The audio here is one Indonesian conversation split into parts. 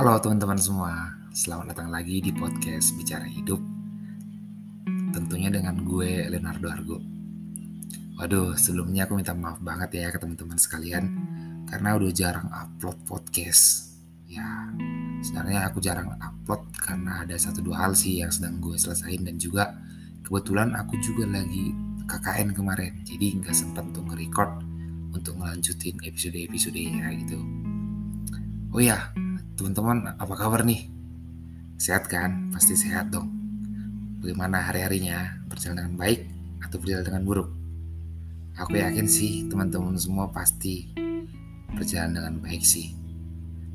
Halo teman-teman semua, selamat datang lagi di podcast Bicara Hidup. Tentunya dengan gue Leonardo Argo. Waduh, sebelumnya aku minta maaf banget ya ke teman-teman sekalian karena udah jarang upload podcast. Ya, sebenarnya aku jarang upload karena ada satu dua hal sih yang sedang gue selesain dan juga kebetulan aku juga lagi KKN kemarin, jadi nggak sempat untuk nge-record untuk melanjutin episode-episodenya gitu. Oh ya, Teman-teman, apa kabar nih? Sehat kan? Pasti sehat dong. Bagaimana hari-harinya? Berjalan dengan baik atau berjalan dengan buruk? Aku yakin sih teman-teman semua pasti berjalan dengan baik sih.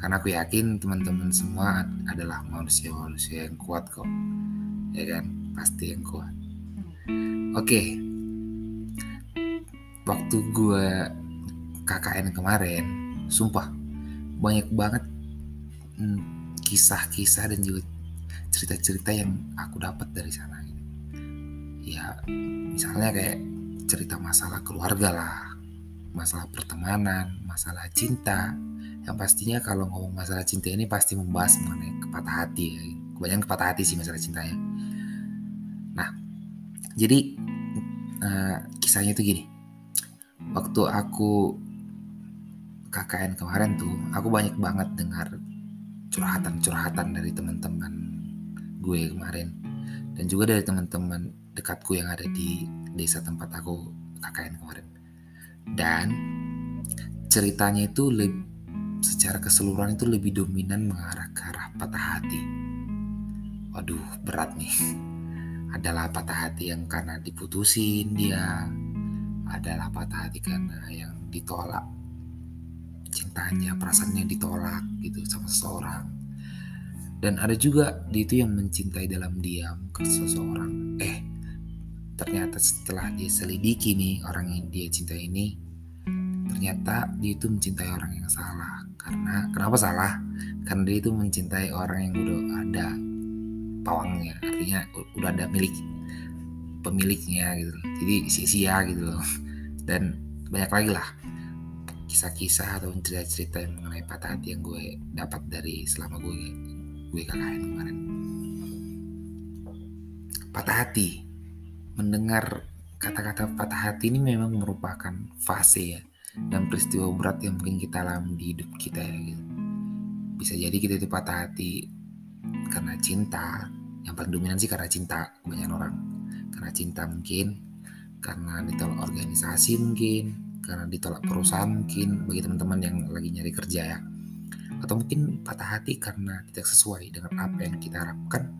Karena aku yakin teman-teman semua adalah manusia-manusia yang kuat kok. Ya kan? Pasti yang kuat. Oke. Waktu gue KKN kemarin, sumpah banyak banget kisah-kisah dan juga cerita-cerita yang aku dapat dari sana gitu. ya misalnya kayak cerita masalah keluarga lah masalah pertemanan masalah cinta yang pastinya kalau ngomong masalah cinta ini pasti membahas mengenai kepatah hati ya. kebanyakan kepatah hati sih masalah cintanya nah jadi uh, kisahnya itu gini waktu aku KKN kemarin tuh aku banyak banget dengar curhatan-curhatan dari teman-teman gue kemarin. Dan juga dari teman-teman dekatku yang ada di desa tempat aku KKN kemarin. Dan ceritanya itu lebih secara keseluruhan itu lebih dominan mengarah ke arah patah hati. Waduh berat nih. Adalah patah hati yang karena diputusin dia adalah patah hati karena yang ditolak cintanya perasaannya ditolak gitu sama seseorang. Dan ada juga di itu yang mencintai dalam diam ke seseorang. Eh ternyata setelah dia selidiki nih orang yang dia cintai ini ternyata dia itu mencintai orang yang salah. Karena kenapa salah? Karena dia itu mencintai orang yang udah ada pawangnya. Artinya udah ada milik pemiliknya gitu. Jadi sia-sia gitu loh. Dan banyak lagi lah kisah-kisah atau cerita-cerita yang mengenai patah hati yang gue dapat dari selama gue gue KKN kemarin. Patah hati, mendengar kata-kata patah hati ini memang merupakan fase ya dan peristiwa berat yang mungkin kita alami di hidup kita ya gitu. Bisa jadi kita itu patah hati karena cinta, yang paling dominan sih karena cinta kebanyakan orang. Karena cinta mungkin, karena ditolak organisasi mungkin, karena ditolak perusahaan mungkin bagi teman-teman yang lagi nyari kerja ya. Atau mungkin patah hati karena tidak sesuai dengan apa yang kita harapkan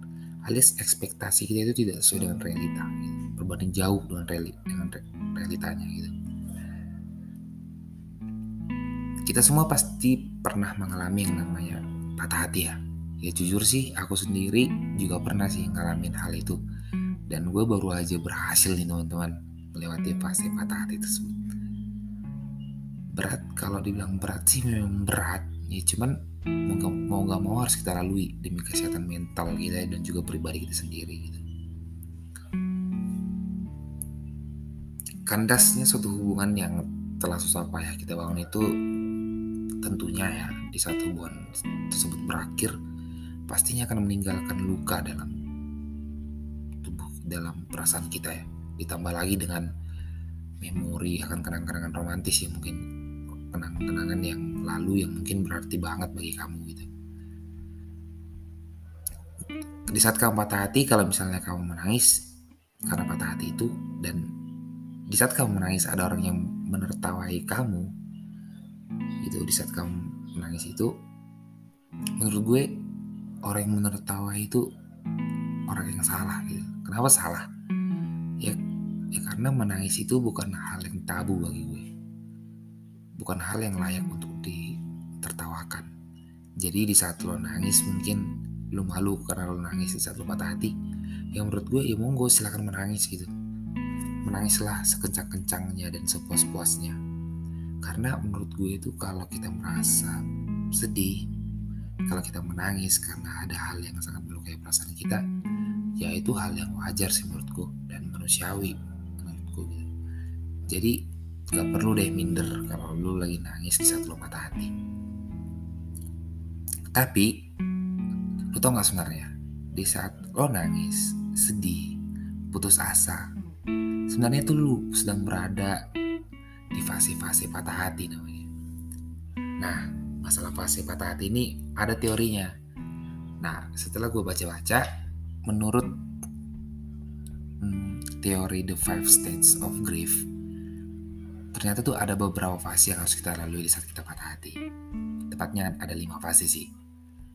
alias ekspektasi kita itu tidak sesuai dengan realita gitu. berbanding jauh dengan reali dengan re realitanya gitu. Kita semua pasti pernah mengalami yang namanya patah hati ya. Ya jujur sih aku sendiri juga pernah sih ngalamin hal itu. Dan gue baru aja berhasil nih teman-teman melewati fase patah hati tersebut berat kalau dibilang berat sih memang berat. Ya cuman mau gak, mau gak mau harus kita lalui demi kesehatan mental kita dan juga pribadi kita sendiri gitu. Kandasnya suatu hubungan yang telah susah payah kita bangun itu tentunya ya di saat hubungan tersebut berakhir pastinya akan meninggalkan luka dalam tubuh dalam perasaan kita ya. Ditambah lagi dengan memori akan kenang-kenangan romantis ya mungkin kenang-kenangan yang lalu yang mungkin berarti banget bagi kamu gitu. Di saat kamu patah hati, kalau misalnya kamu menangis karena patah hati itu dan di saat kamu menangis ada orang yang menertawai kamu, itu di saat kamu menangis itu, menurut gue orang yang menertawai itu orang yang salah gitu. Kenapa salah? Ya, ya karena menangis itu bukan hal yang tabu bagi gue bukan hal yang layak untuk ditertawakan. Jadi di saat lo nangis mungkin lo malu karena lo nangis di saat lo patah hati. Ya menurut gue ya monggo silahkan menangis gitu. Menangislah sekencang-kencangnya dan sepuas-puasnya. Karena menurut gue itu kalau kita merasa sedih, kalau kita menangis karena ada hal yang sangat melukai perasaan kita, ya itu hal yang wajar sih menurutku dan manusiawi menurutku gitu. Jadi Gak perlu deh minder kalau lu lagi nangis di saat lu patah hati. Tapi tau gak sebenarnya? Di saat lo nangis sedih putus asa sebenarnya tuh lu sedang berada di fase-fase patah hati namanya. Nah masalah fase patah hati ini ada teorinya. Nah setelah gue baca-baca menurut hmm, teori the five stages of grief ternyata tuh ada beberapa fase yang harus kita lalui di saat kita patah hati tepatnya ada lima fase sih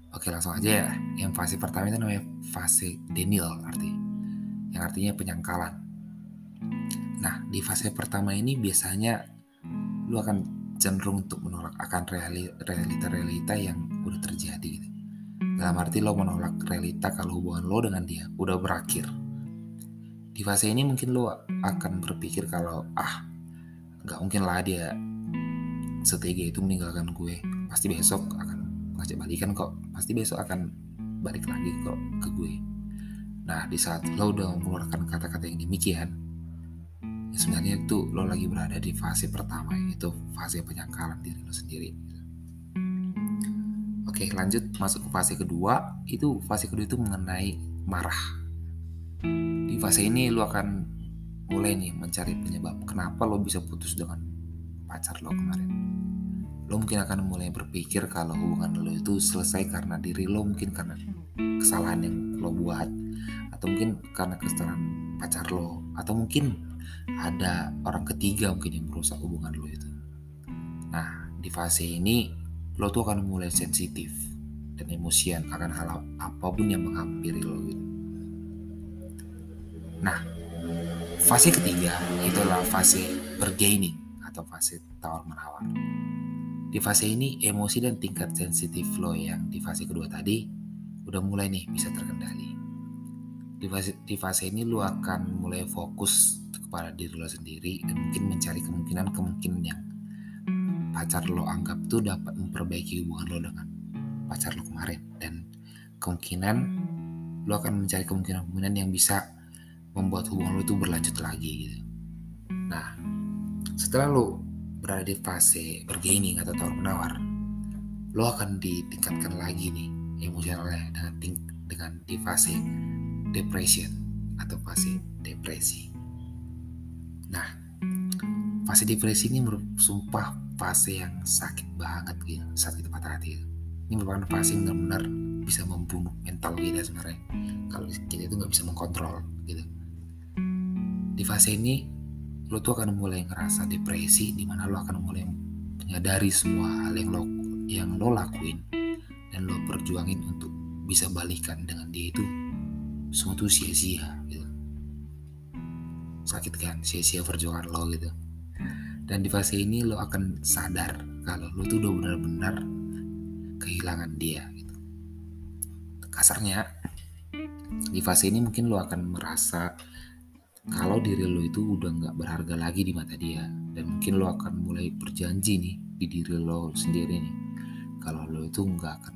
Oke langsung aja ya. Yang fase pertama itu namanya fase denial arti, yang artinya penyangkalan. Nah di fase pertama ini biasanya lu akan cenderung untuk menolak akan realita-realita yang udah terjadi gitu. Dalam arti lo menolak realita kalau hubungan lo dengan dia udah berakhir. Di fase ini mungkin lo akan berpikir kalau ah nggak mungkin lah dia setega itu meninggalkan gue. Pasti besok akan ngajak balikan kok. Pasti besok akan balik lagi kok ke gue. Nah di saat lo udah mengeluarkan kata-kata yang demikian ya sebenarnya itu lo lagi berada di fase pertama yaitu fase penyangkalan diri lo sendiri. Oke lanjut masuk ke fase kedua. Itu fase kedua itu mengenai marah. Di fase ini lo akan mulai nih mencari penyebab kenapa lo bisa putus dengan pacar lo kemarin. Lo mungkin akan mulai berpikir kalau hubungan lo itu selesai karena diri lo mungkin karena kesalahan yang lo buat atau mungkin karena kesalahan pacar lo atau mungkin ada orang ketiga mungkin yang merusak hubungan lo itu. Nah di fase ini lo tuh akan mulai sensitif dan emosian akan hal apa pun yang menghampiri lo gitu. Nah fase ketiga itu adalah fase bergaining atau fase tawar menawar di fase ini, emosi dan tingkat sensitif lo yang di fase kedua tadi udah mulai nih bisa terkendali. Di fase, di fase ini lo akan mulai fokus kepada diri lo sendiri dan mungkin mencari kemungkinan-kemungkinan yang pacar lo anggap tuh dapat memperbaiki hubungan lo dengan pacar lo kemarin dan kemungkinan lo akan mencari kemungkinan-kemungkinan yang bisa membuat hubungan lo itu berlanjut lagi gitu. Nah, setelah lo berada di fase bergaining atau tawar menawar lo akan ditingkatkan lagi nih emosionalnya dengan ting dengan di fase depression atau fase depresi. Nah fase depresi ini sumpah fase yang sakit banget gitu saat kita patah hati ini merupakan fase yang benar-benar bisa membunuh mental kita sebenarnya. Kalau kita itu nggak bisa mengkontrol gitu di fase ini lo tuh akan mulai ngerasa depresi di mana lo akan mulai menyadari semua hal yang lo yang lo lakuin dan lo perjuangin untuk bisa balikan dengan dia itu semua tuh sia-sia gitu. Sakit kan? Sia-sia perjuangan lo gitu. Dan di fase ini lo akan sadar kalau lo tuh udah benar-benar kehilangan dia gitu. Kasarnya di fase ini mungkin lo akan merasa kalau diri lo itu udah nggak berharga lagi di mata dia dan mungkin lo akan mulai berjanji nih di diri lo sendiri nih kalau lo itu nggak akan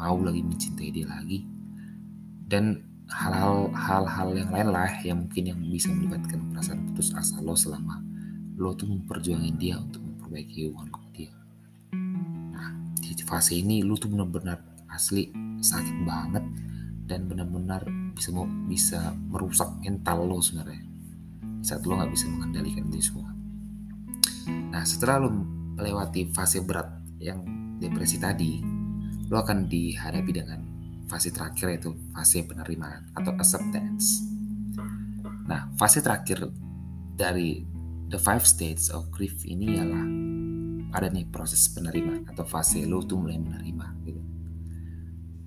mau lagi mencintai dia lagi. Dan hal-hal hal-hal yang lain lah yang mungkin yang bisa melibatkan perasaan putus asa lo selama lo tuh memperjuangin dia untuk memperbaiki hubungan dia. Nah di fase ini lo tuh benar-benar asli sakit banget dan benar-benar bisa bisa merusak mental lo sebenarnya saat lo nggak bisa mengendalikan itu semua. Nah setelah lo melewati fase berat yang depresi tadi, lo akan dihadapi dengan fase terakhir yaitu fase penerimaan atau acceptance. Nah fase terakhir dari the five stages of grief ini ialah ada nih proses penerimaan atau fase lo tuh mulai menerima gitu.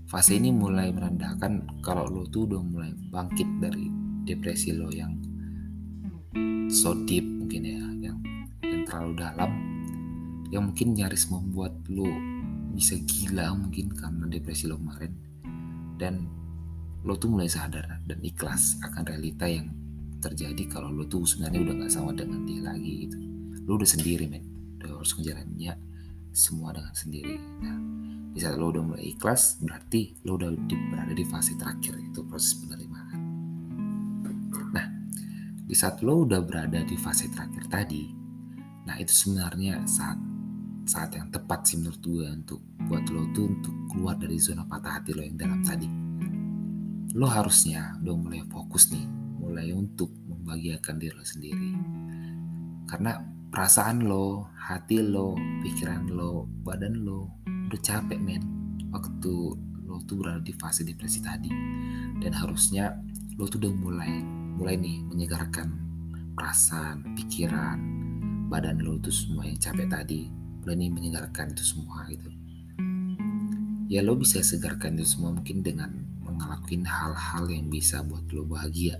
Fase ini mulai menandakan kalau lo tuh udah mulai bangkit dari depresi lo yang so deep mungkin ya yang yang terlalu dalam yang mungkin nyaris membuat lo bisa gila mungkin karena depresi lo kemarin. Dan lo tuh mulai sadar dan ikhlas akan realita yang terjadi kalau lo tuh sebenarnya udah gak sama dengan dia lagi gitu. Lo udah sendiri men. Udah harus menjalannya semua dengan sendiri. Nah di lo udah mulai ikhlas berarti lo udah di, berada di fase terakhir itu proses penerimaan di saat lo udah berada di fase terakhir tadi, nah itu sebenarnya saat saat yang tepat sih menurut gue untuk buat lo tuh untuk keluar dari zona patah hati lo yang dalam tadi. lo harusnya udah mulai fokus nih mulai untuk membahagiakan diri lo sendiri karena perasaan lo hati lo pikiran lo badan lo udah capek men waktu lo tuh berada di fase depresi tadi dan harusnya lo tuh udah mulai mulai nih menyegarkan perasaan pikiran badan lo tuh semua yang capek tadi mulai nih menyegarkan itu semua gitu ya lo bisa segarkan itu semua mungkin dengan ngelakuin hal-hal yang bisa buat lo bahagia.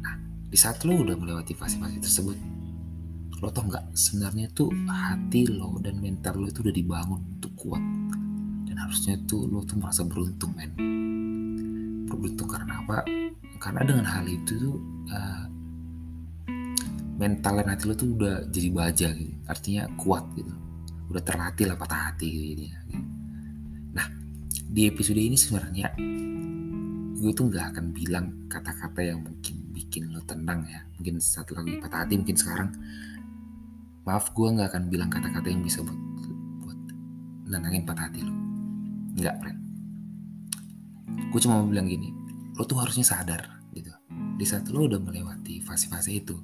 Nah, di saat lo udah melewati fase-fase tersebut, lo tau nggak sebenarnya tuh hati lo dan mental lo itu udah dibangun untuk kuat. Dan harusnya tuh lo tuh merasa beruntung, men. Beruntung karena apa? Karena dengan hal itu tuh uh, mental dan hati lo tuh udah jadi baja gitu. Artinya kuat gitu. Udah terlatih lah patah hati gitu. gitu di episode ini sebenarnya gue tuh nggak akan bilang kata-kata yang mungkin bikin lo tenang ya mungkin satu lagi patah hati mungkin sekarang maaf gue nggak akan bilang kata-kata yang bisa buat buat nenangin patah hati lo nggak friend gue cuma mau bilang gini lo tuh harusnya sadar gitu. Di saat lo udah melewati fase-fase itu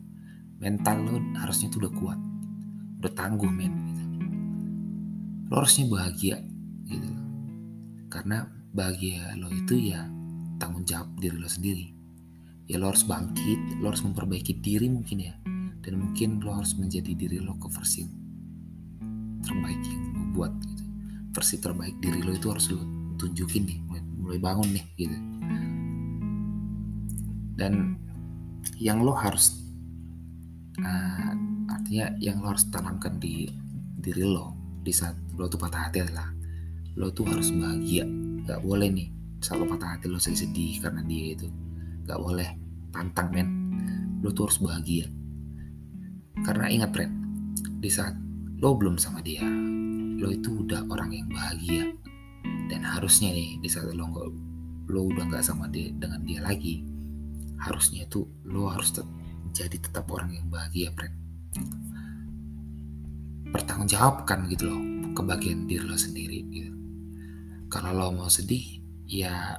mental lo harusnya tuh udah kuat udah tangguh men gitu. lo harusnya bahagia gitu. Karena bahagia lo itu ya tanggung jawab diri lo sendiri. Ya lo harus bangkit lo harus memperbaiki diri mungkin ya dan mungkin lo harus menjadi diri lo ke versi terbaik yang lo buat gitu. Versi terbaik diri lo itu harus lo tunjukin nih mulai bangun nih gitu dan yang lo harus uh, artinya yang lo harus tanamkan di diri lo di saat lo tuh patah hati adalah lo tuh harus bahagia. Gak boleh nih selalu patah hati lo sedih-sedih karena dia itu. Gak boleh pantang men. Lo tuh harus bahagia. Karena ingat friend di saat lo belum sama dia lo itu udah orang yang bahagia. Dan harusnya nih di saat lo nggak lo udah nggak sama dia dengan dia lagi harusnya itu lo harus tet jadi tetap orang yang bahagia friend pertanggungjawabkan gitu loh kebahagiaan diri lo sendiri gitu. Kalau lo mau sedih ya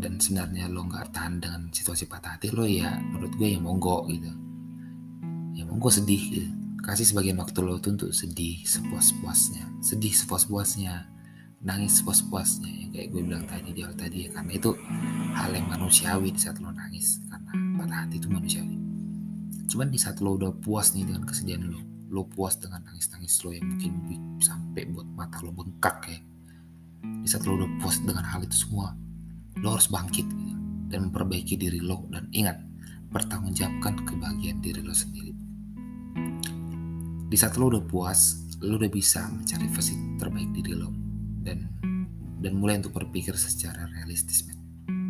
dan sebenarnya lo nggak tahan dengan situasi patah hati lo ya menurut gue ya monggo gitu. Ya monggo sedih gitu. Kasih sebagian waktu lo tuh untuk sedih sepuas-puasnya sedih sepuas-puasnya nangis sepuas-puasnya yang kayak gue bilang tadi di awal tadi ya karena itu hal yang manusiawi di saat lo nangis karena patah hati itu manusiawi. Cuman di saat lo udah puas nih dengan kesedihan lo lo puas dengan nangis-nangis lo yang mungkin sampai buat mata lo bengkak ya. Di saat lo udah puas dengan hal itu semua lo harus bangkit gitu, dan memperbaiki diri lo. Dan ingat pertanggungjawabkan kebahagiaan diri lo sendiri. Di saat lo udah puas lo udah bisa mencari versi terbaik diri lo dan dan mulai untuk berpikir secara realistis men,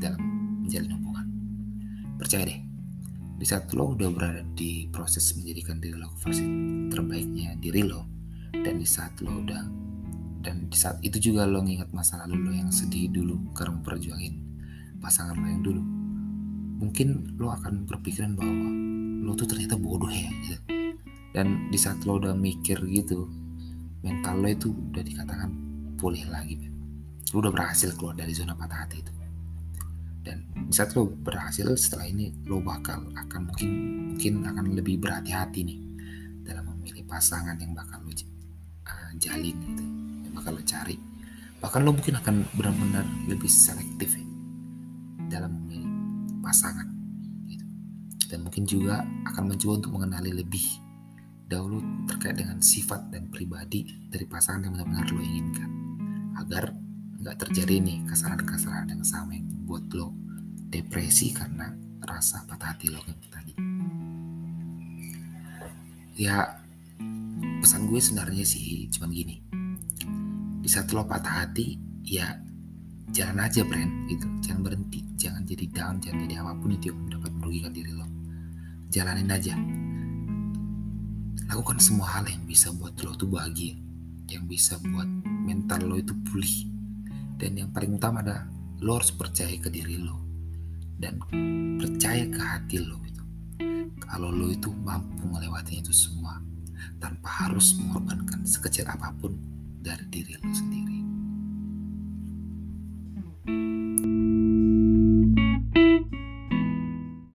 dalam menjalin hubungan percaya deh di saat lo udah berada di proses menjadikan diri lo versi terbaiknya diri lo dan di saat lo udah dan di saat itu juga lo nginget masa lalu lo yang sedih dulu karena memperjuangin pasangan lo yang dulu mungkin lo akan berpikiran bahwa lo tuh ternyata bodoh ya gitu. dan di saat lo udah mikir gitu mental lo itu udah dikatakan pulih lagi men. lo udah berhasil keluar dari zona patah hati itu dan di saat lo berhasil setelah ini lo bakal akan mungkin mungkin akan lebih berhati-hati nih dalam memilih pasangan yang bakal lo uh, jalin gitu bakal lo cari bahkan lo mungkin akan benar-benar lebih selektif ya, dalam memilih pasangan gitu. dan mungkin juga akan mencoba untuk mengenali lebih dahulu terkait dengan sifat dan pribadi dari pasangan yang benar-benar lo inginkan agar nggak terjadi nih kesalahan-kesalahan yang sama yang buat lo depresi karena rasa patah hati lo kayak tadi. Ya pesan gue sebenarnya sih cuman gini. Di saat lo patah hati ya jalan aja brand gitu. Jangan berhenti jangan jadi down jangan jadi apa pun itu yang dapat merugikan diri lo. Jalanin aja. Lakukan semua hal yang bisa buat lo tuh bahagia yang bisa buat mental lo itu pulih dan yang paling utama adalah lo harus percaya ke diri lo dan percaya ke hati lo itu kalau lo itu mampu melewati itu semua tanpa harus mengorbankan sekecil apa pun dari diri lo sendiri.